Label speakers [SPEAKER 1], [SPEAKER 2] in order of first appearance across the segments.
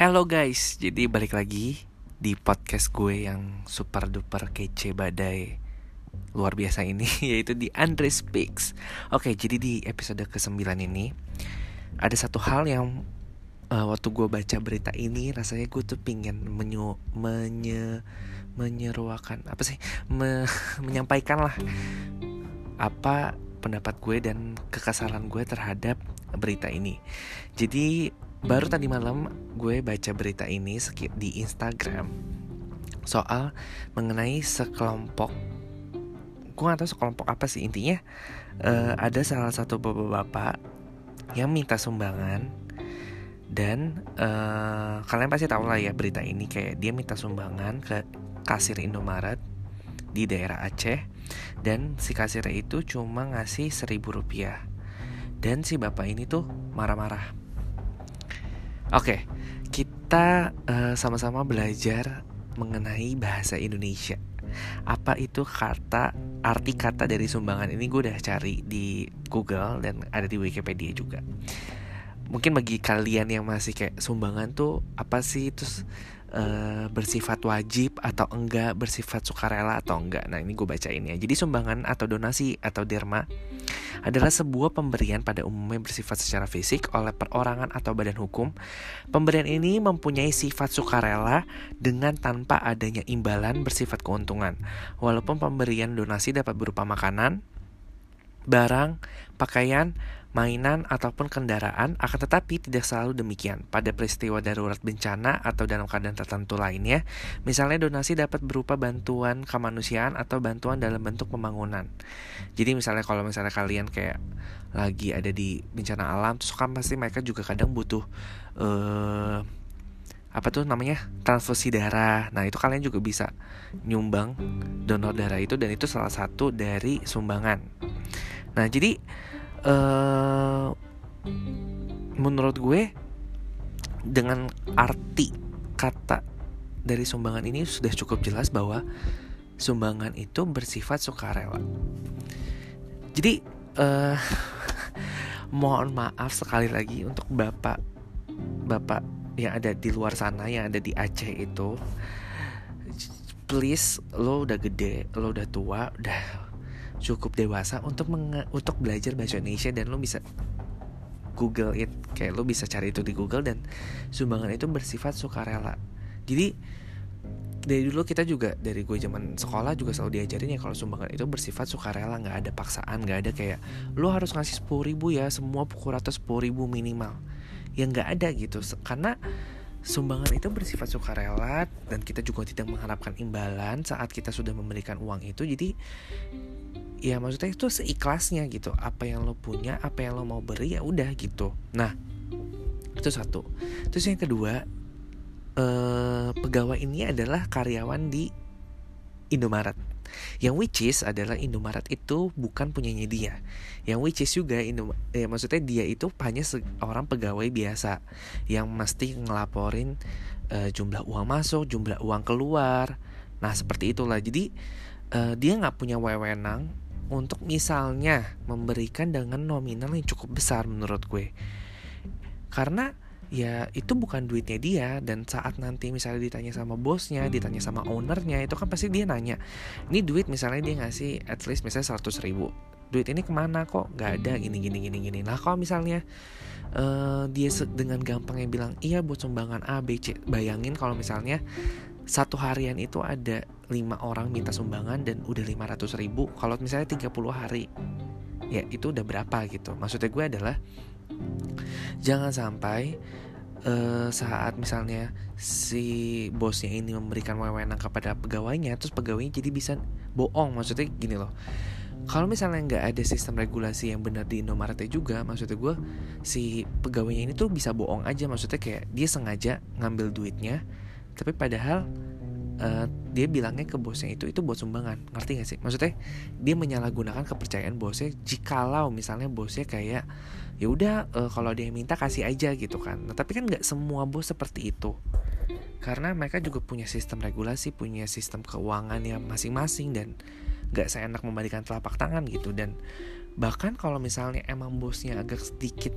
[SPEAKER 1] Hello guys, jadi balik lagi di podcast gue yang super duper kece badai luar biasa ini yaitu di Andre Speaks. Oke, jadi di episode ke-9 ini ada satu hal yang uh, waktu gue baca berita ini rasanya gue tuh pingin menyu menye menyeruakan apa sih me, menyampaikan lah apa pendapat gue dan kekesalan gue terhadap berita ini. Jadi baru tadi malam gue baca berita ini di Instagram soal mengenai sekelompok gue gak tahu sekelompok apa sih intinya uh, ada salah satu bapak-bapak yang minta sumbangan dan uh, kalian pasti tahu lah ya berita ini kayak dia minta sumbangan ke kasir Indomaret di daerah Aceh dan si kasirnya itu cuma ngasih seribu rupiah. Dan si bapak ini tuh marah-marah Oke, kita eh, sama-sama belajar mengenai bahasa Indonesia. Apa itu kata arti kata dari sumbangan ini gue udah cari di Google dan ada di Wikipedia juga. Mungkin bagi kalian yang masih kayak sumbangan tuh apa sih terus uh, bersifat wajib atau enggak, bersifat sukarela atau enggak. Nah, ini gue bacain ya. Jadi sumbangan atau donasi atau derma adalah sebuah pemberian pada umumnya bersifat secara fisik oleh perorangan atau badan hukum. Pemberian ini mempunyai sifat sukarela dengan tanpa adanya imbalan bersifat keuntungan. Walaupun pemberian donasi dapat berupa makanan, barang, pakaian, mainan, ataupun kendaraan, akan tetapi tidak selalu demikian. Pada peristiwa darurat bencana atau dalam keadaan tertentu lainnya, misalnya donasi dapat berupa bantuan kemanusiaan atau bantuan dalam bentuk pembangunan. Jadi misalnya kalau misalnya kalian kayak lagi ada di bencana alam, terus kan pasti mereka juga kadang butuh uh, apa tuh namanya transfusi darah. Nah itu kalian juga bisa nyumbang donor darah itu dan itu salah satu dari sumbangan. Nah jadi uh, menurut gue dengan arti kata dari sumbangan ini sudah cukup jelas bahwa sumbangan itu bersifat sukarela. Jadi uh, mohon maaf sekali lagi untuk bapak bapak yang ada di luar sana yang ada di Aceh itu please lo udah gede lo udah tua udah cukup dewasa untuk untuk belajar bahasa Indonesia dan lo bisa Google it. Kayak lo bisa cari itu di Google dan sumbangan itu bersifat sukarela. Jadi dari dulu kita juga dari gue zaman sekolah juga selalu diajarin ya kalau sumbangan itu bersifat sukarela nggak ada paksaan nggak ada kayak lo harus ngasih sepuluh ribu ya semua pukul rata sepuluh ribu minimal. Yang nggak ada gitu. Karena sumbangan itu bersifat sukarela dan kita juga tidak mengharapkan imbalan saat kita sudah memberikan uang itu. Jadi ya maksudnya itu seikhlasnya gitu. Apa yang lo punya apa yang lo mau beri ya udah gitu. Nah itu satu. Terus yang kedua eh, pegawai ini adalah karyawan di Indomaret. Yang which is adalah Indomaret itu bukan punyanya dia. Yang which is juga Indo ya maksudnya dia itu hanya seorang pegawai biasa yang mesti ngelaporin uh, jumlah uang masuk jumlah uang keluar. Nah seperti itulah. Jadi uh, dia nggak punya wewenang untuk misalnya memberikan dengan nominal yang cukup besar menurut gue. Karena ya itu bukan duitnya dia dan saat nanti misalnya ditanya sama bosnya ditanya sama ownernya itu kan pasti dia nanya ini duit misalnya dia ngasih at least misalnya 100 ribu duit ini ke mana kok? Nggak ada gini gini gini gini. Nah kalau misalnya uh, dia dengan gampangnya bilang iya buat sumbangan A B C bayangin kalau misalnya satu harian itu ada lima orang minta sumbangan dan udah 500 ribu kalau misalnya 30 hari. Ya itu udah berapa gitu. Maksudnya gue adalah jangan sampai uh, saat misalnya si bosnya ini memberikan wewenang kepada pegawainya terus pegawainya jadi bisa bohong. Maksudnya gini loh kalau misalnya nggak ada sistem regulasi yang benar di Indomaret juga maksudnya gue si pegawainya ini tuh bisa bohong aja. Maksudnya kayak dia sengaja ngambil duitnya tapi padahal uh, dia bilangnya ke bosnya itu itu buat sumbangan. Ngerti gak sih? Maksudnya dia menyalahgunakan kepercayaan bosnya jikalau misalnya bosnya kayak ya udah uh, kalau dia minta kasih aja gitu kan. Nah, tapi kan nggak semua bos seperti itu. Karena mereka juga punya sistem regulasi punya sistem keuangan yang masing-masing dan nggak seenak membalikan telapak tangan gitu. Dan bahkan kalau misalnya emang bosnya agak sedikit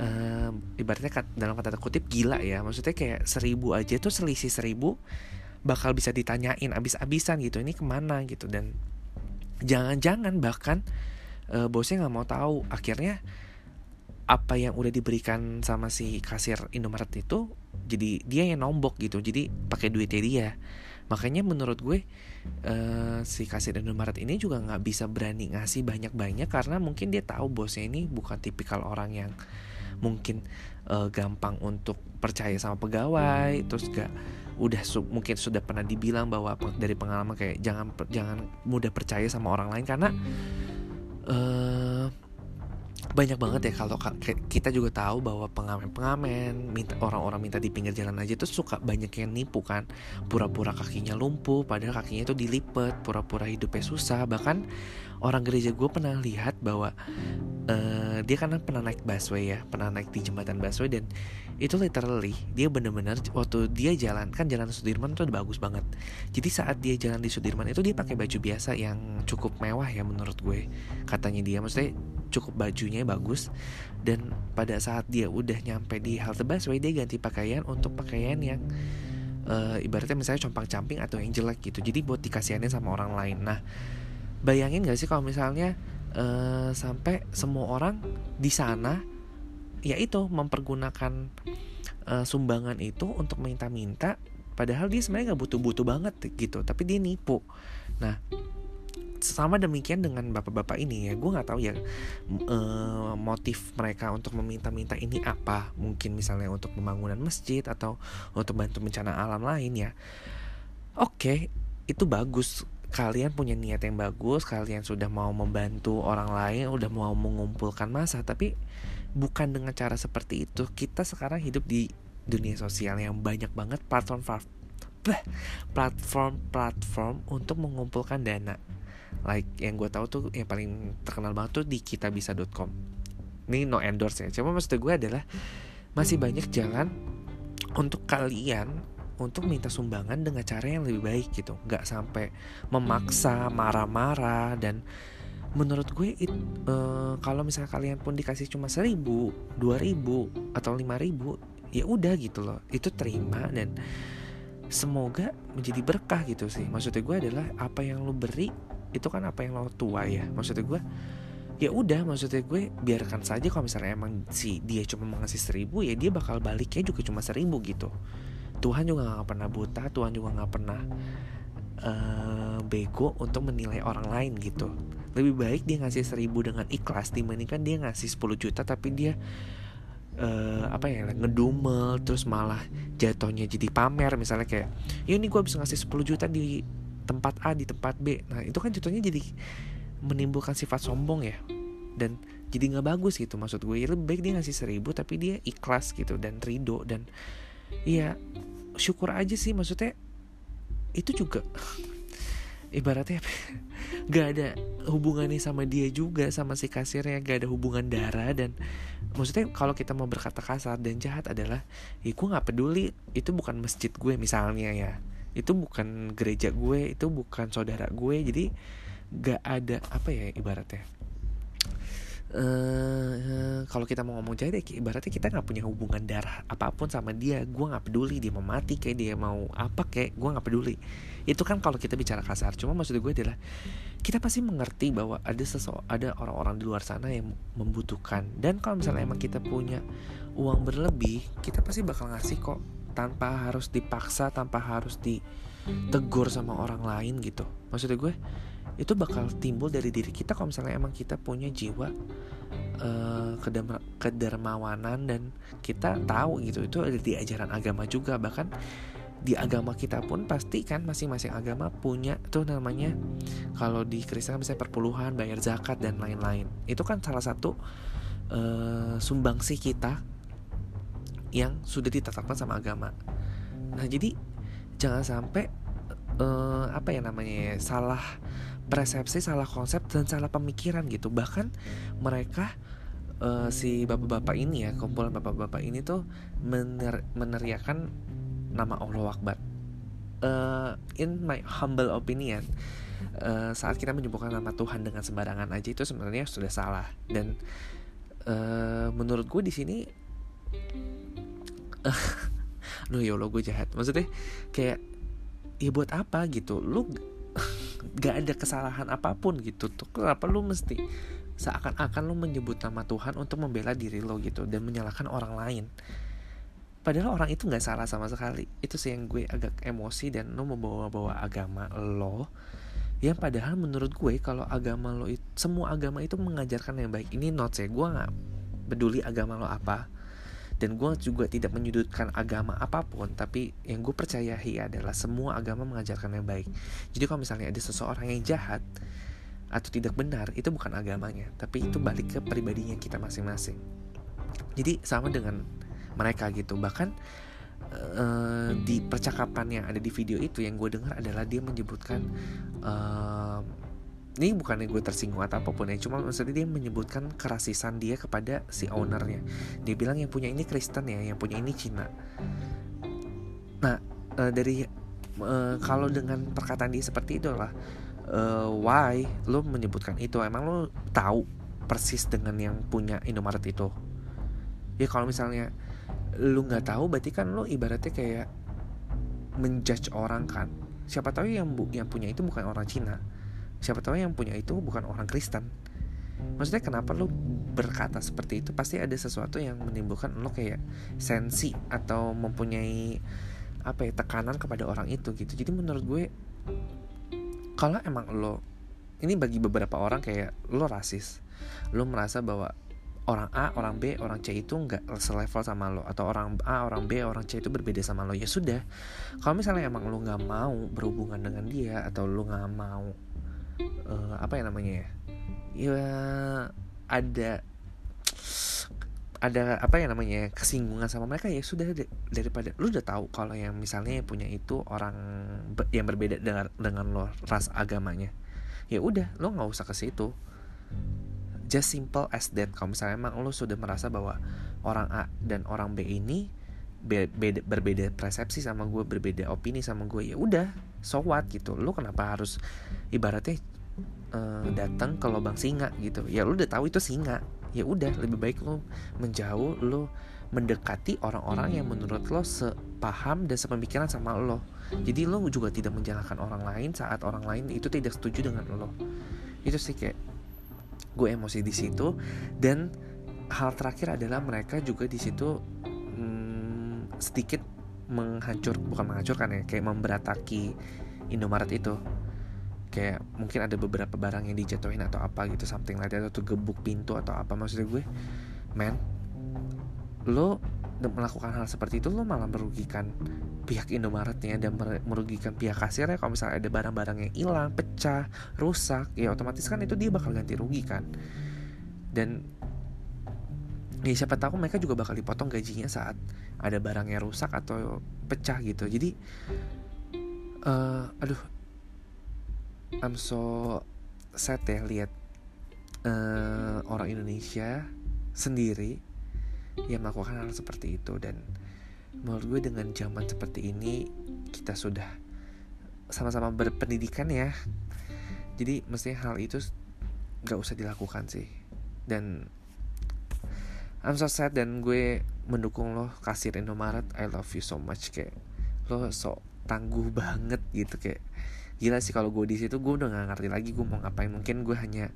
[SPEAKER 1] uh, ibaratnya kat, dalam kata kutip gila ya. Maksudnya kayak seribu aja tuh selisih seribu bakal bisa ditanyain abis-abisan gitu ini ke mana? gitu. Dan jangan-jangan bahkan uh, bosnya nggak mau tahu. Akhirnya apa yang udah diberikan sama si kasir Indomaret itu jadi dia yang nombok gitu. Jadi pakai duitnya dia. Makanya menurut gue uh, si kasir Indomaret ini juga nggak bisa berani ngasih banyak-banyak karena mungkin dia tahu bosnya ini bukan tipikal orang yang mungkin uh, gampang untuk percaya sama pegawai terus gak udah su mungkin sudah pernah dibilang bahwa dari pengalaman kayak jangan jangan mudah percaya sama orang lain karena uh, banyak banget ya kalau kita juga tahu bahwa pengamen-pengamen minta orang-orang minta di pinggir jalan aja tuh suka banyak yang nipu kan. Pura-pura kakinya lumpuh padahal kakinya itu dilipet pura-pura hidupnya susah bahkan orang gereja gue pernah lihat bahwa uh, dia kan pernah naik busway ya pernah naik di jembatan busway dan itu literally dia bener-bener waktu dia jalan kan jalan Sudirman tuh bagus banget. Jadi saat dia jalan di Sudirman itu dia pakai baju biasa yang cukup mewah ya menurut gue katanya dia. Maksudnya cukup bajunya bagus dan pada saat dia udah nyampe di halte busway dia ganti pakaian untuk pakaian yang uh, ibaratnya misalnya compang camping atau yang jelek gitu. Jadi buat dikasihanin sama orang lain. Nah bayangin gak sih kalau misalnya uh, sampai semua orang di sana yaitu mempergunakan uh, sumbangan itu untuk minta-minta padahal dia sebenarnya nggak butuh-butuh banget gitu tapi dia nipu. Nah sama demikian dengan bapak-bapak ini ya gue nggak tahu ya uh, motif mereka untuk meminta-minta ini apa. Mungkin misalnya untuk pembangunan masjid atau untuk bantu bencana alam lain ya. Oke okay, itu bagus kalian punya niat yang bagus, kalian sudah mau membantu orang lain, udah mau mengumpulkan masa, tapi bukan dengan cara seperti itu. Kita sekarang hidup di dunia sosial yang banyak banget platform platform platform untuk mengumpulkan dana. Like yang gue tahu tuh yang paling terkenal banget tuh di kitabisa.com. Ini no endorse ya. Cuma maksud gue adalah masih banyak jalan untuk kalian untuk minta sumbangan dengan cara yang lebih baik gitu. Nggak sampai memaksa marah-marah dan menurut gue it, uh, kalau misalnya kalian pun dikasih cuma seribu dua ribu atau lima ribu ya udah gitu loh. Itu terima dan semoga menjadi berkah gitu sih. Maksudnya gue adalah apa yang lo beri itu kan apa yang lo tua ya. Maksudnya gue ya udah maksudnya gue biarkan saja kalau misalnya emang si dia cuma mengasih seribu ya dia bakal baliknya juga cuma seribu gitu Tuhan juga nggak pernah buta Tuhan juga nggak pernah uh, bego untuk menilai orang lain gitu. Lebih baik dia ngasih seribu dengan ikhlas dibandingkan dia ngasih 10 juta tapi dia uh, apa ya ngedumel terus malah jatuhnya jadi pamer. Misalnya kayak ya ini gue bisa ngasih 10 juta di tempat A di tempat B. Nah itu kan jatuhnya jadi menimbulkan sifat sombong ya dan jadi nggak bagus gitu maksud gue. Ya lebih baik dia ngasih seribu tapi dia ikhlas gitu dan ridho dan Iya syukur aja sih maksudnya itu juga ibaratnya gak ada hubungannya sama dia juga sama si kasirnya gak ada hubungan darah dan maksudnya kalau kita mau berkata kasar dan jahat adalah ya gue nggak peduli itu bukan masjid gue misalnya ya. Itu bukan gereja gue itu bukan saudara gue. Jadi gak ada apa ya ibaratnya uh, kalau kita mau ngomong jahat ya ibaratnya kita nggak punya hubungan darah apa pun sama dia. Gue nggak peduli dia mau mati kayak dia mau apa kayak gue nggak peduli. Itu kan kalau kita bicara kasar. Cuma maksud gue adalah kita pasti mengerti bahwa ada sesuatu ada orang-orang di luar sana yang membutuhkan. Dan kalau misalnya emang kita punya uang berlebih kita pasti bakal ngasih kok tanpa harus dipaksa tanpa harus ditegur sama orang lain gitu. Maksudnya gue itu bakal timbul dari diri kita kalau misalnya emang kita punya jiwa uh, kedermawanan dan kita tahu gitu. Itu ada di ajaran agama juga. Bahkan di agama kita pun pasti kan masing-masing agama punya tuh namanya kalau di Kristen misalnya perpuluhan bayar zakat dan lain-lain. Itu kan salah satu uh, sumbangsi kita yang sudah ditetapkan sama agama. Nah jadi jangan sampai uh, apa ya namanya ya, salah persepsi, salah konsep dan salah pemikiran gitu. Bahkan mereka uh, si bapak-bapak ini ya, kumpulan bapak-bapak ini tuh mener meneriakan nama Allah Akbar. Uh, in my humble opinion, uh, saat kita menyebutkan nama Tuhan dengan sembarangan aja itu sebenarnya sudah salah dan uh, menurut gue di sini Duh ya Allah gue jahat Maksudnya kayak Ya buat apa gitu Lu gak ada kesalahan apa pun gitu tuh. Kenapa lu mesti Seakan-akan lu menyebut nama Tuhan Untuk membela diri lo gitu Dan menyalahkan orang lain? Padahal orang itu gak salah sama sekali. Itu sih yang gue agak emosi Dan lo membawa-bawa agama lo. Yang padahal menurut gue kalau agama lo itu semua agama itu mengajarkan yang baik. Ini notes ya gue nggak peduli agama lo apa dan gue juga tidak menyudutkan agama apa pun tapi yang gue percayai adalah semua agama mengajarkan yang baik. Jadi kalau misalnya ada seseorang yang jahat atau tidak benar itu bukan agamanya tapi itu balik ke pribadinya kita masing-masing. Jadi sama dengan mereka gitu. Bahkan uh, di percakapan yang ada di video itu yang gue dengar adalah dia menyebutkan uh, ini bukan yang gue tersinggung atau apa pun ya cuma maksudnya dia menyebutkan kerasisan dia kepada si ownernya. Dia bilang yang punya ini Kristen ya yang punya ini Cina. Nah uh, dari uh, kalau dengan perkataan dia seperti itu lah uh, why lo menyebutkan itu? Emang lo tahu persis dengan yang punya Indomaret itu? Ya kalau misalnya lu nggak tahu berarti kan lo ibaratnya kayak menjudge orang kan? Siapa tahu yang bu yang punya itu bukan orang Cina siapa tahu yang punya itu bukan orang Kristen. Maksudnya kenapa lo berkata seperti itu? Pasti ada sesuatu yang menimbulkan lo kayak sensi atau mempunyai apa ya tekanan kepada orang itu gitu. Jadi menurut gue kalau emang lo ini bagi beberapa orang kayak lo rasis lo merasa bahwa orang A, orang B, orang C itu nggak selevel sama lo atau orang A, orang B, orang C itu berbeda sama lo ya sudah. Kalau misalnya emang lo nggak mau berhubungan dengan dia atau lo nggak mau uh, apa ya namanya ya? Ya ada ada apa ya namanya kesinggungan sama mereka ya sudah daripada lu udah tahu kalau yang misalnya yang punya itu orang yang berbeda dengan dengan lo ras agamanya. Ya udah lo nggak usah ke situ. Just simple as that. Kalau misalnya emang lo sudah merasa bahwa orang A dan orang B ini beda, berbeda persepsi sama gue berbeda opini sama gue ya udah so what gitu. Lu kenapa harus ibaratnya uh, datang ke lubang singa gitu? Ya lu udah tahu itu singa. Ya udah lebih baik lu menjauh lu mendekati orang-orang yang menurut lo sepaham dan sepemikiran sama lo. Jadi lo juga tidak menjalankan orang lain saat orang lain itu tidak setuju dengan lo. Itu sih kayak gue emosi di situ. Dan hal terakhir adalah mereka juga di situ hmm, sedikit menghancur bukan menghancurkan ya kayak memberataki Indomaret itu. Kayak mungkin ada beberapa barang yang dijatuhin atau apa gitu something like that atau gebuk pintu atau apa maksudnya gue. Man lo melakukan hal seperti itu lo malah merugikan pihak Indomaretnya dan merugikan pihak kasirnya. Kalau misalnya ada barang-barang yang hilang, pecah, rusak, ya otomatis kan itu dia bakal ganti rugi kan. Dan ya siapa tahu mereka juga bakal dipotong gajinya saat ada barang yang rusak atau pecah gitu. Jadi uh, aduh I'm so sad ya lihat uh, orang Indonesia sendiri yang melakukan hal seperti itu. Dan menurut gue dengan zaman seperti ini kita sudah sama-sama berpendidikan ya. Jadi mestinya hal itu gak usah dilakukan sih. Dan I'm so sad dan gue mendukung lo kasir Indomaret I love you so much kayak lo so tangguh banget gitu kayak gila sih kalau gue di situ gue udah gak ngerti lagi gue mau ngapain. Mungkin gue hanya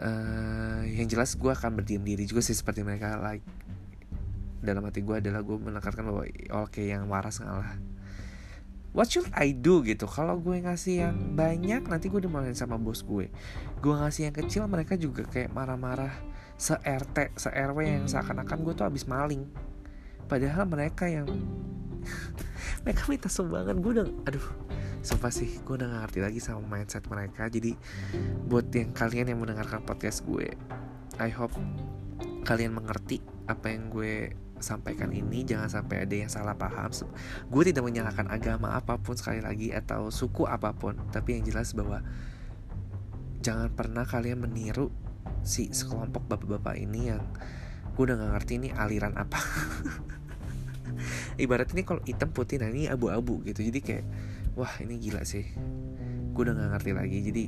[SPEAKER 1] uh, yang jelas gue akan berdiam diri juga sih seperti mereka like dalam hati gue adalah gue menekankan bahwa oke okay, yang waras ngalah. What should I do gitu? Kalau gue ngasih yang banyak nanti gue dimarahin sama bos gue. Gue ngasih yang kecil mereka juga kayak marah-marah se RT se RW yang seakan-akan gue tuh abis maling. Padahal mereka yang mereka minta sumbangan gue udah aduh sumpah sih gue udah gak ngerti lagi sama mindset mereka. Jadi buat yang kalian yang mendengarkan podcast gue I hope kalian mengerti apa yang gue sampaikan ini. Jangan sampai ada yang salah paham. Gue tidak menyalahkan agama apa pun sekali lagi atau suku apa pun. Tapi yang jelas bahwa jangan pernah kalian meniru si sekelompok bapak-bapak ini yang gue udah gak ngerti ini aliran apa. Ibarat ini kalau hitam putih nah ini abu-abu gitu. Jadi kayak wah ini gila sih. Gue udah gak ngerti lagi. Jadi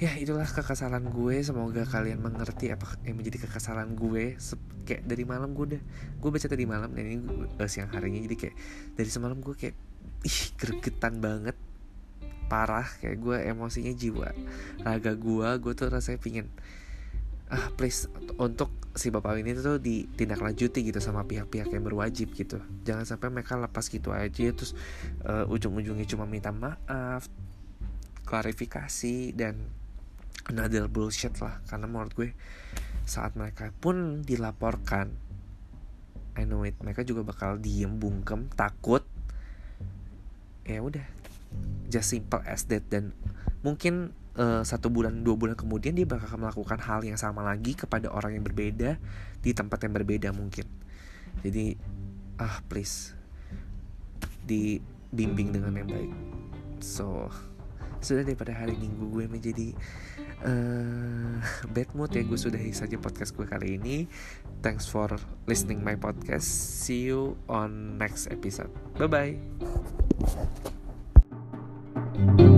[SPEAKER 1] ya itulah kekesalan gue. Semoga kalian mengerti apa yang menjadi kekesalan gue kayak dari malam gue udah gue baca tadi malam dan ini uh, siang harinya. Jadi kayak dari semalam gue kayak ih gregetan banget parah kayak gue emosinya jiwa. Raga gue gue tuh rasanya pingin ah please untuk si bapak ini tuh ditindaklanjuti gitu sama pihak-pihak yang berwajib gitu. Jangan sampai mereka lepas gitu aja terus uh, ujung-ujungnya cuma minta maaf klarifikasi dan another bullshit lah. Karena menurut gue saat mereka pun dilaporkan I know it mereka juga bakal diem bungkem takut. Ya udah just simple as that. Dan mungkin uh, satu bulan dua bulan kemudian dia bakal melakukan hal yang sama lagi kepada orang yang berbeda di tempat yang berbeda mungkin. Jadi ah please dibimbing dengan yang baik. So sudah daripada hari minggu gue menjadi uh, bad mood ya. Gue sudahi saja podcast gue kali ini. Thanks for listening my podcast. See you on next episode. Bye bye Thank you.